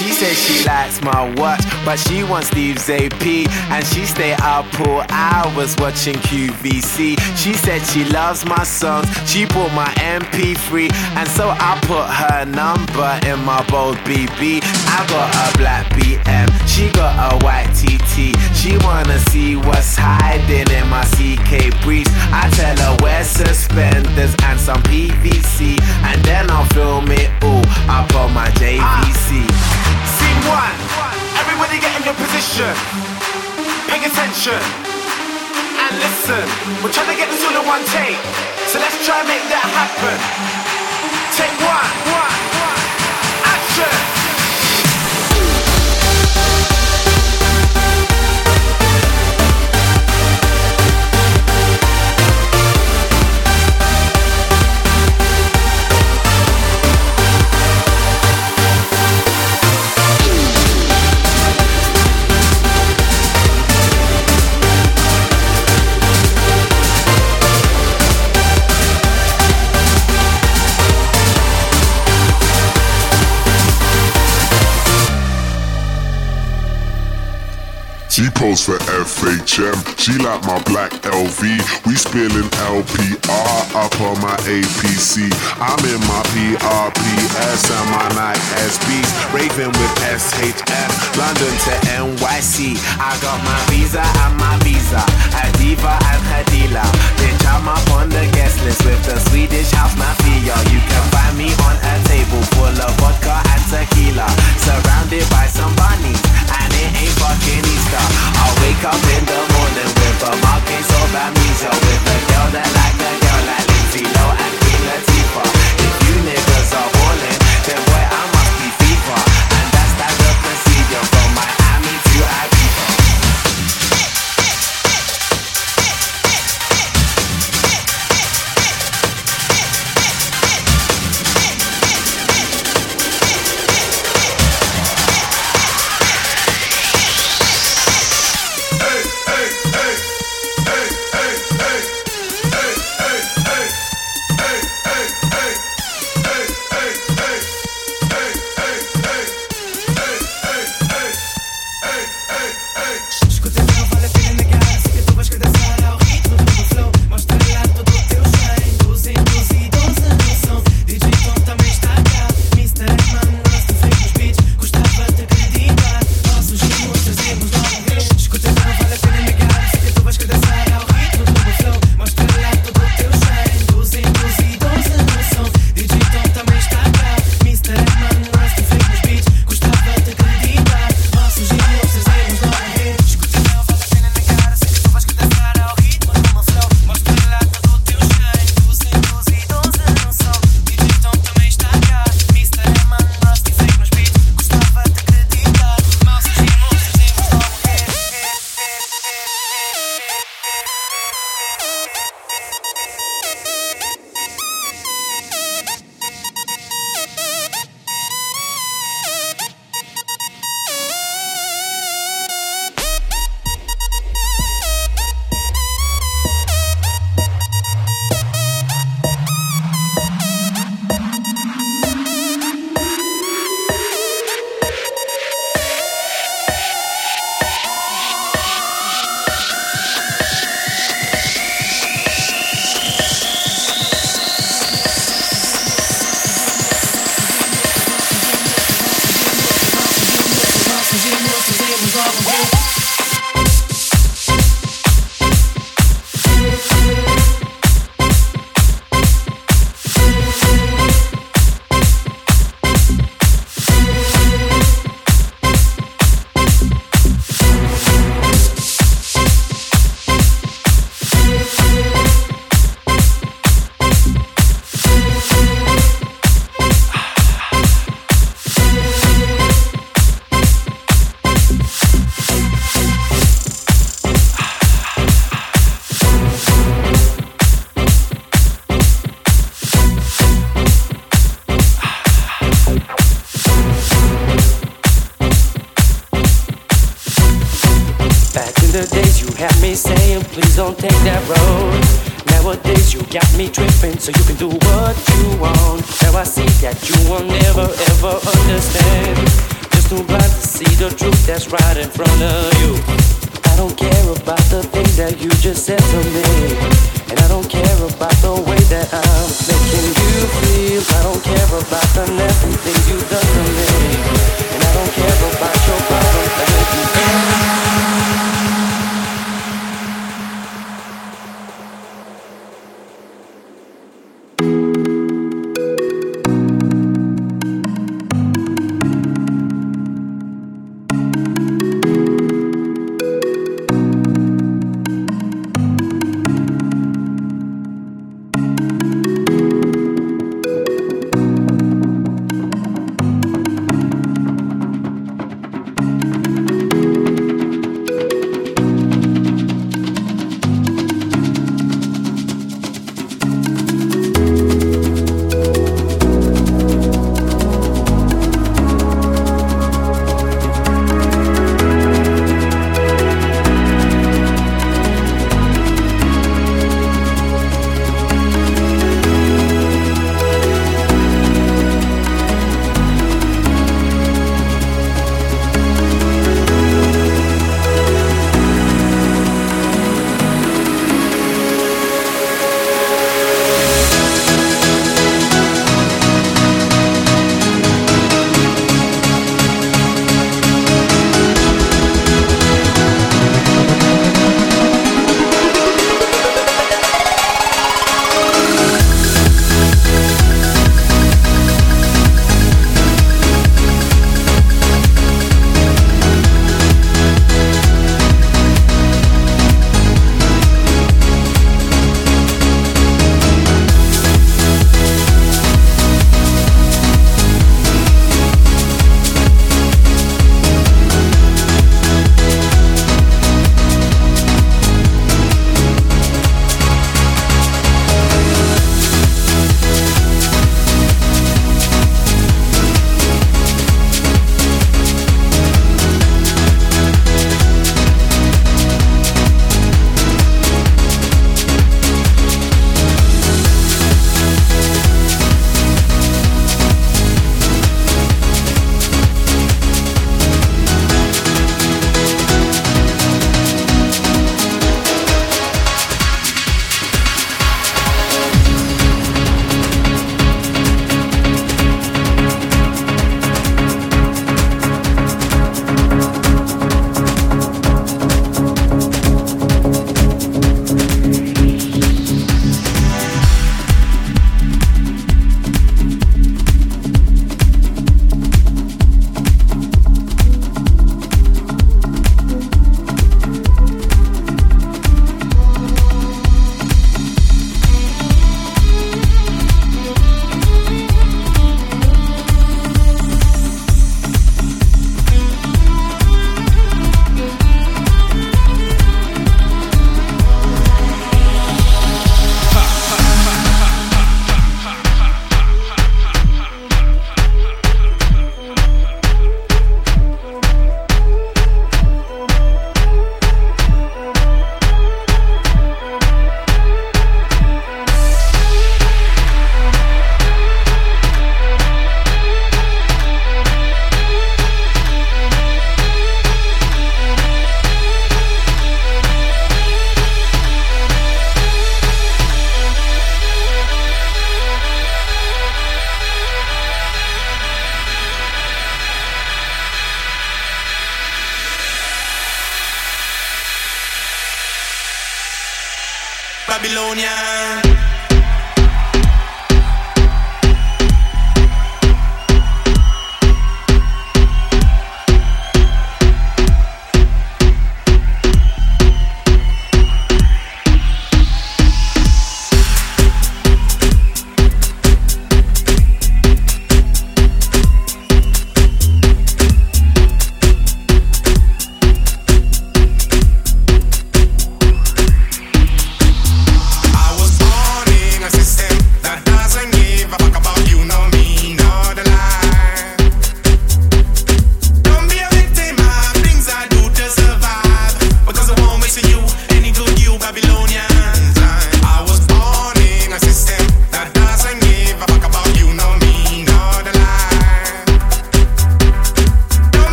She says she likes my watch. But she wants Steve's AP, and she stay up all hours watching QVC. She said she loves my songs, she bought my MP3, and so I put her number in my bold BB. I got a black BM, she got a white TT. She wanna see what's hiding in my CK briefs. I tell her wear suspenders and some PVC, and then I'll film it all up on my JVC. Scene one. Everybody get in your position. Pay attention. And listen. We're trying to get this all in one take. So let's try and make that happen. Take one. one. She posed for FHM. She like my black LV. We spilling LPR up on my APC. I'm in my PRPS and my Nike SBs. Raving with SHM. London to NYC. I got my visa and my visa. A diva and dealer. Bitch, I'm up on the guest list with the Swedish house mafia. You can find me on a table full of vodka and tequila. Surrounded by some bunnies. And it ain't fucking Easter. I wake up in the morning with a market of amnesia. With a girl that like a girl Back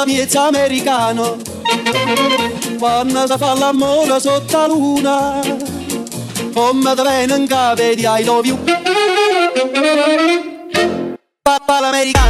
parla miezza americano. Quando si fa l'amore sotto la luna come te viene in capo di I love you. Papà l'americano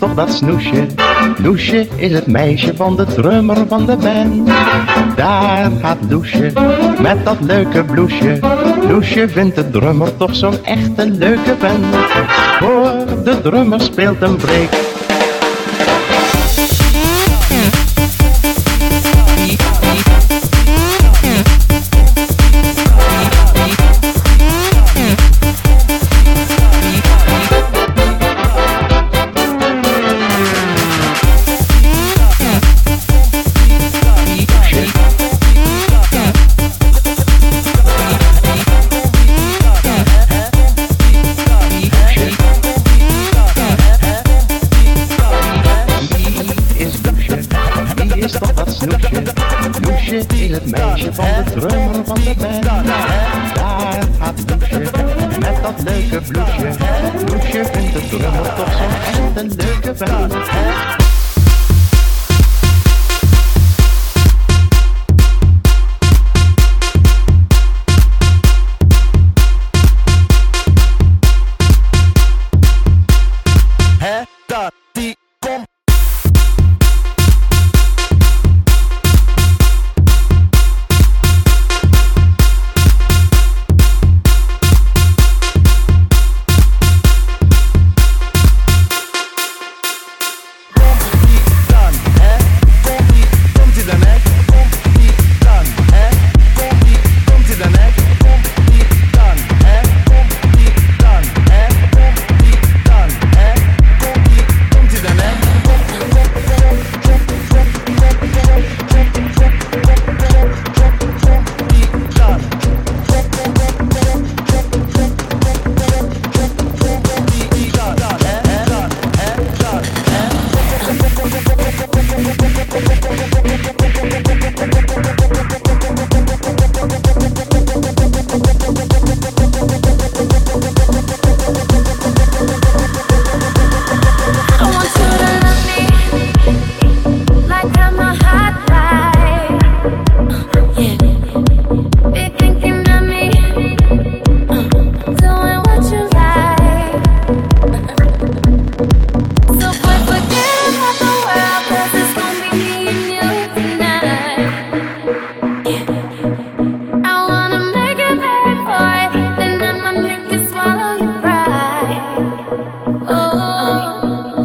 toch dat snoesje? Loesje is het meisje van de drummer van de band. Daar gaat Loesje met dat leuke bloesje. Loesje vindt de drummer toch zo'n echte leuke band. Voor de drummer speelt een break van de drummer van de band. Daar gaat Loesje met dat leuke bloesje. Loesje in de drummer toch zo'n echt een leuke band.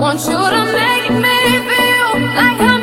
Want you to make me feel like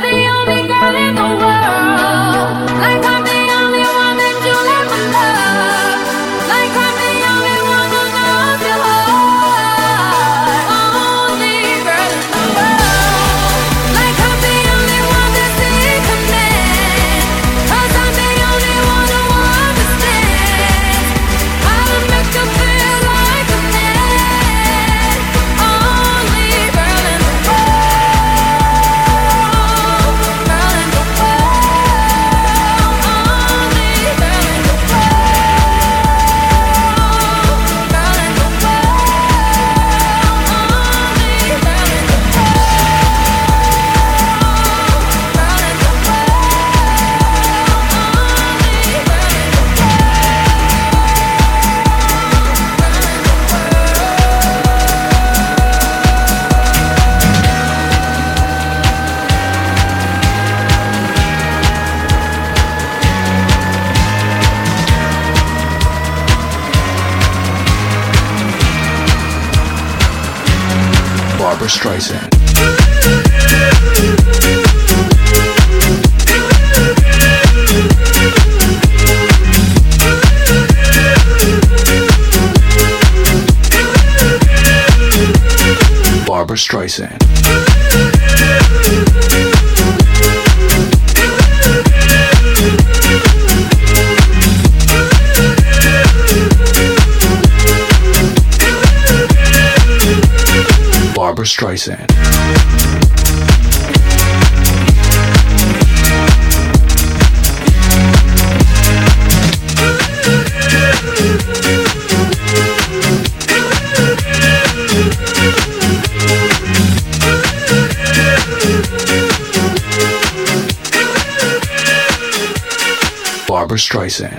Barbra Streisand. Barbra Streisand. Barbra Streisand. Barbra Streisand.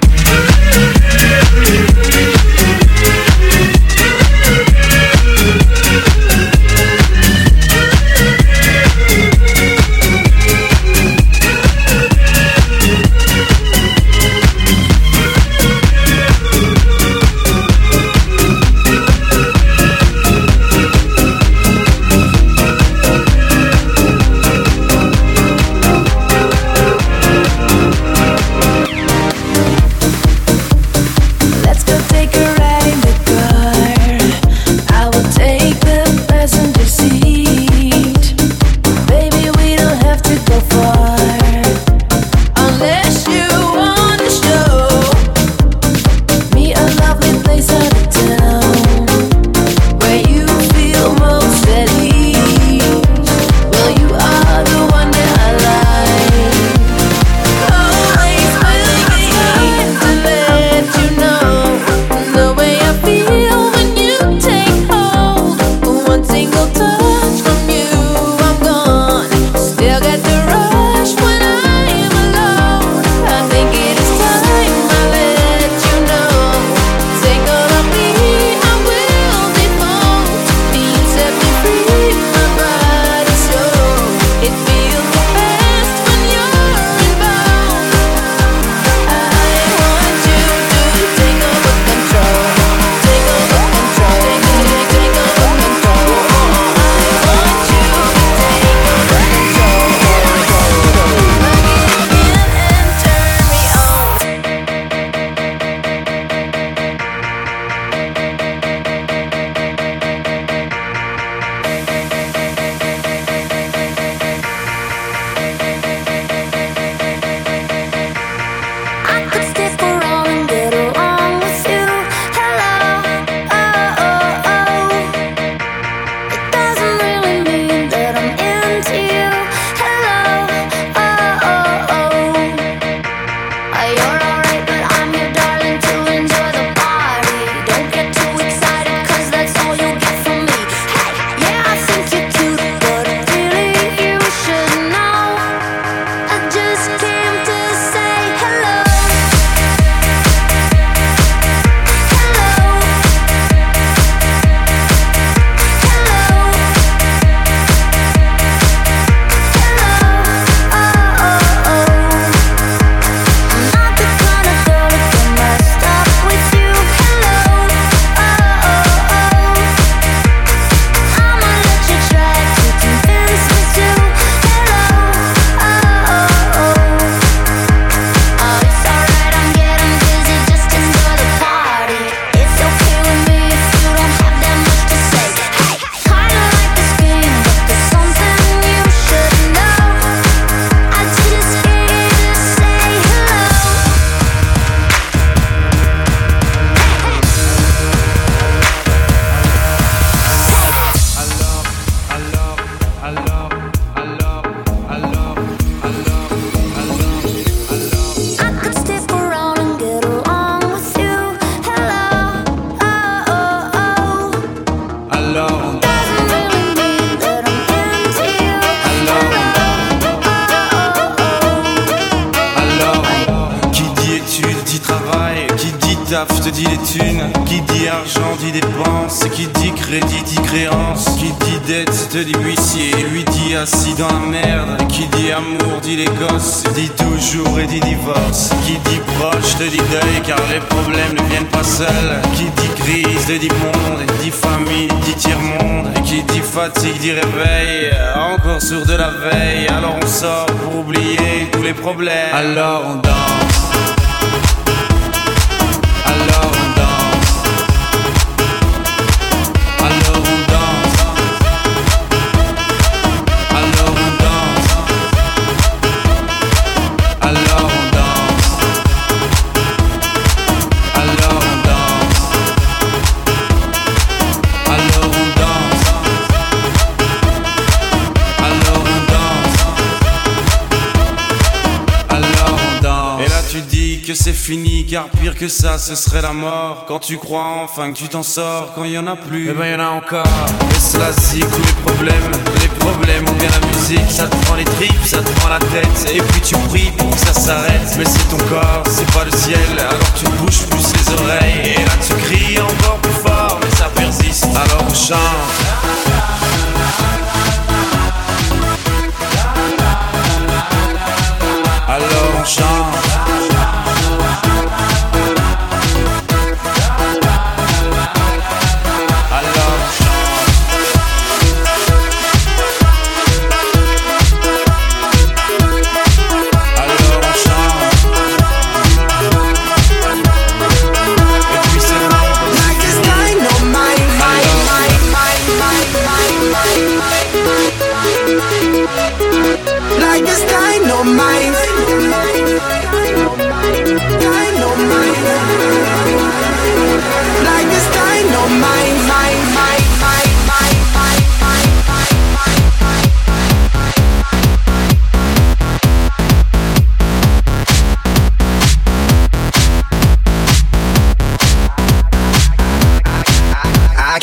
Proche te dit deuil car les problèmes ne viennent pas seuls. Qui dit crise te dit monde. Dit famille dit tiers-monde. Qui dit fatigue dit réveil. Encore sourd de la veille. Alors on sort pour oublier tous les problèmes. Alors on danse. Fini, car pire que ça, ce serait la mort. Quand tu crois enfin que tu t'en sors, quand y en a plus, eh ben y en a encore. Et cela zig tous les problèmes, les problèmes ont bien la musique, ça te prend les tripes, ça te prend la tête, et puis tu pries pour que ça s'arrête. Mais c'est ton corps, c'est pas le ciel, alors tu bouges plus les oreilles, et là tu cries encore plus fort, mais ça persiste. Alors on chante. Alors on chante.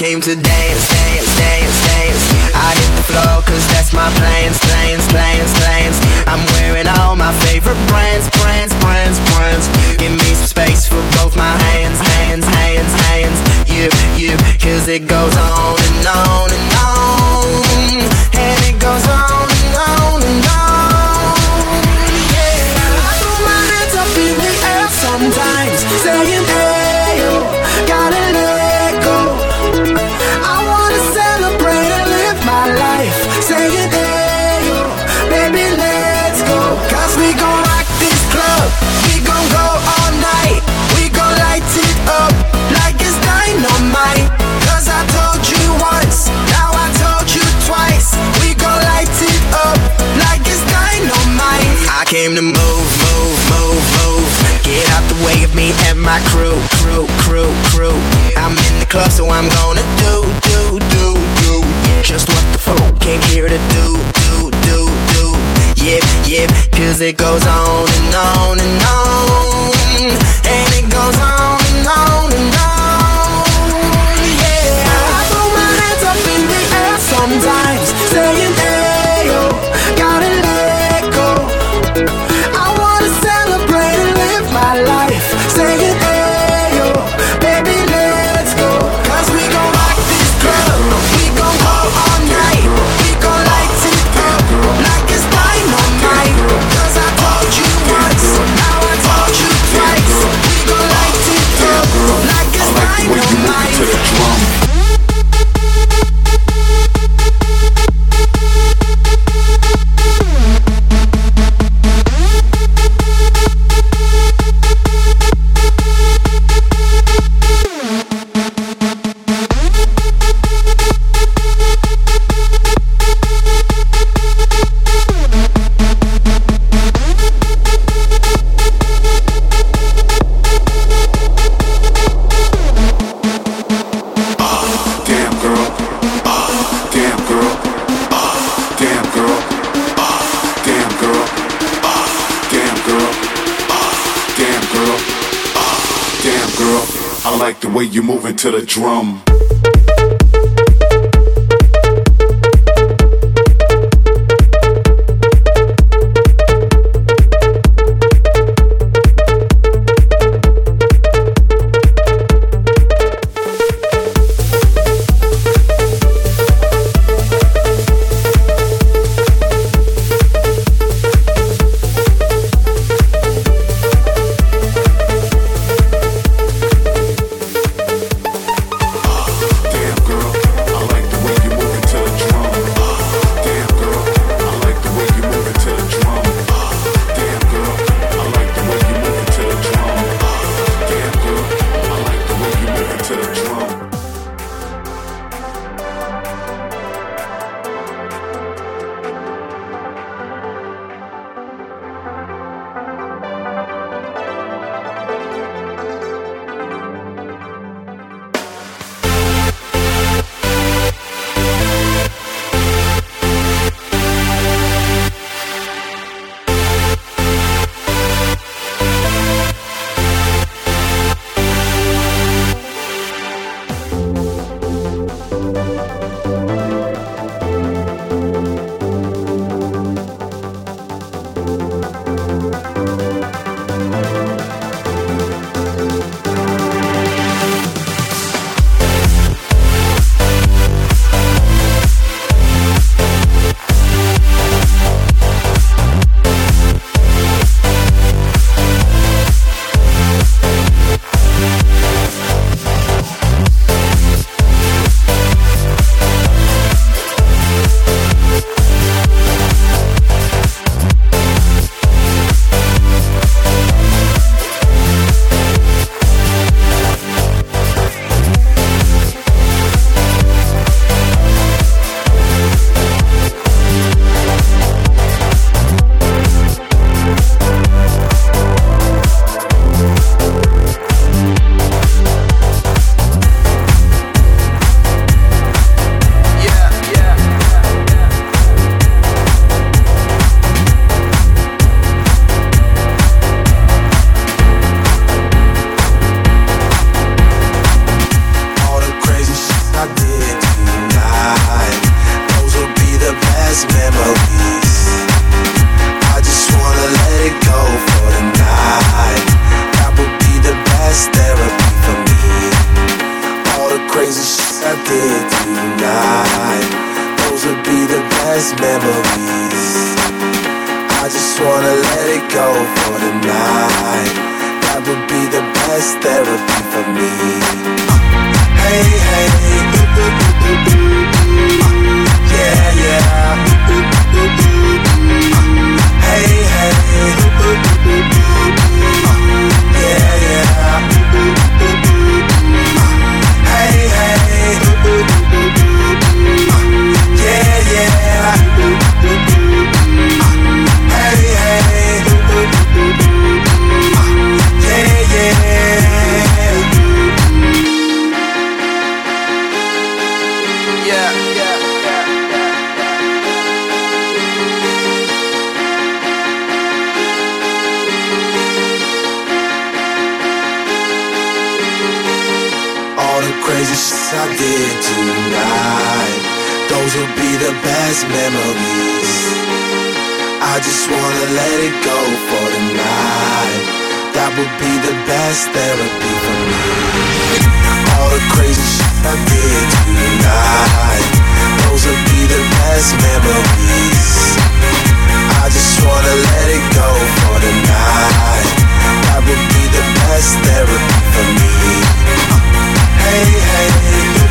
Came to dance, dance, dance, dance. I hit the floor cause that's my plans, plans, plans, plans. I'm wearing all my favorite brands, brands, brands, brands. Give me some space for both my hands, hands, hands, hands. You, you, cause it goes on and on and on. To move, move, move, move. Get out the way of me and my crew, crew, crew, crew. I'm in the club, so I'm gonna do, do, do, do. Just what the phone came here to do, do, do, do. Yep, yep, cause it goes on and on and on. And it goes on and on. To the drum. did tonight. Those will be the best memories. I just wanna let it go for tonight. That would be the best therapy for me. All the crazy shit I did tonight. Those will be the best memories. I just wanna let it go for tonight. That would be the best therapy for me. Hey, hey.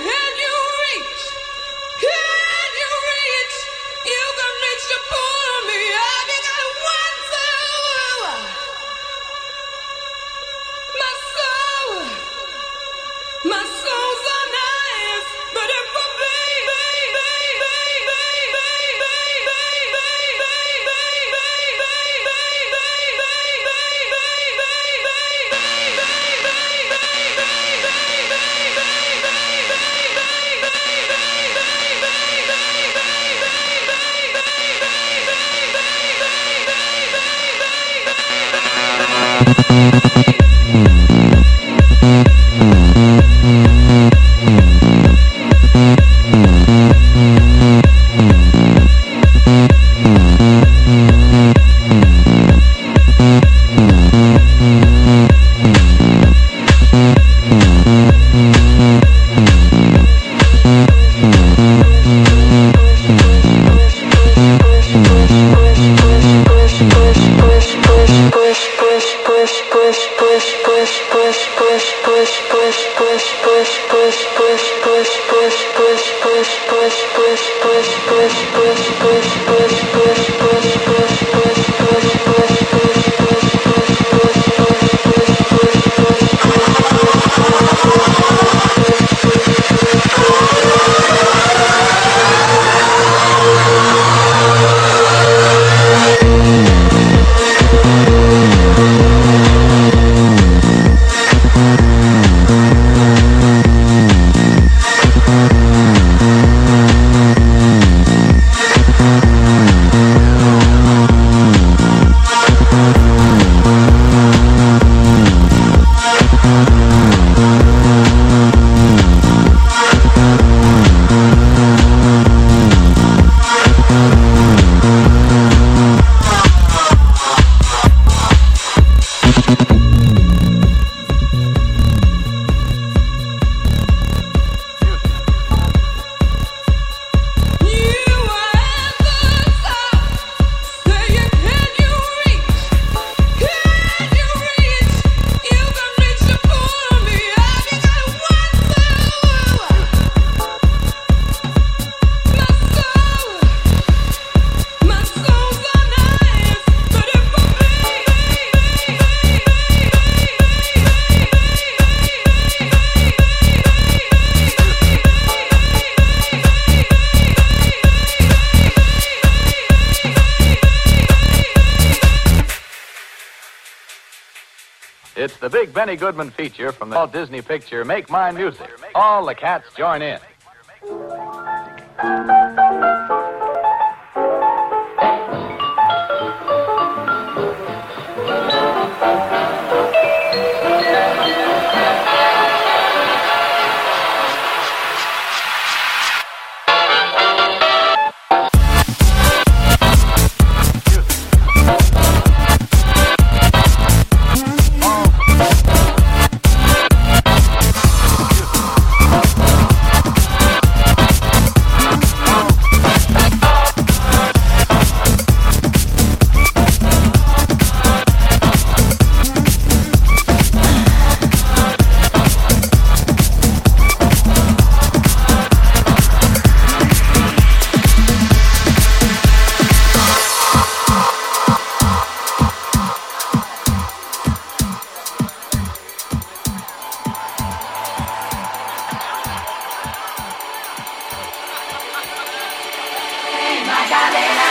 Yeah. It's the Benny Goodman feature from the Walt Disney picture Make Mine Music. All the cats join in. cadena.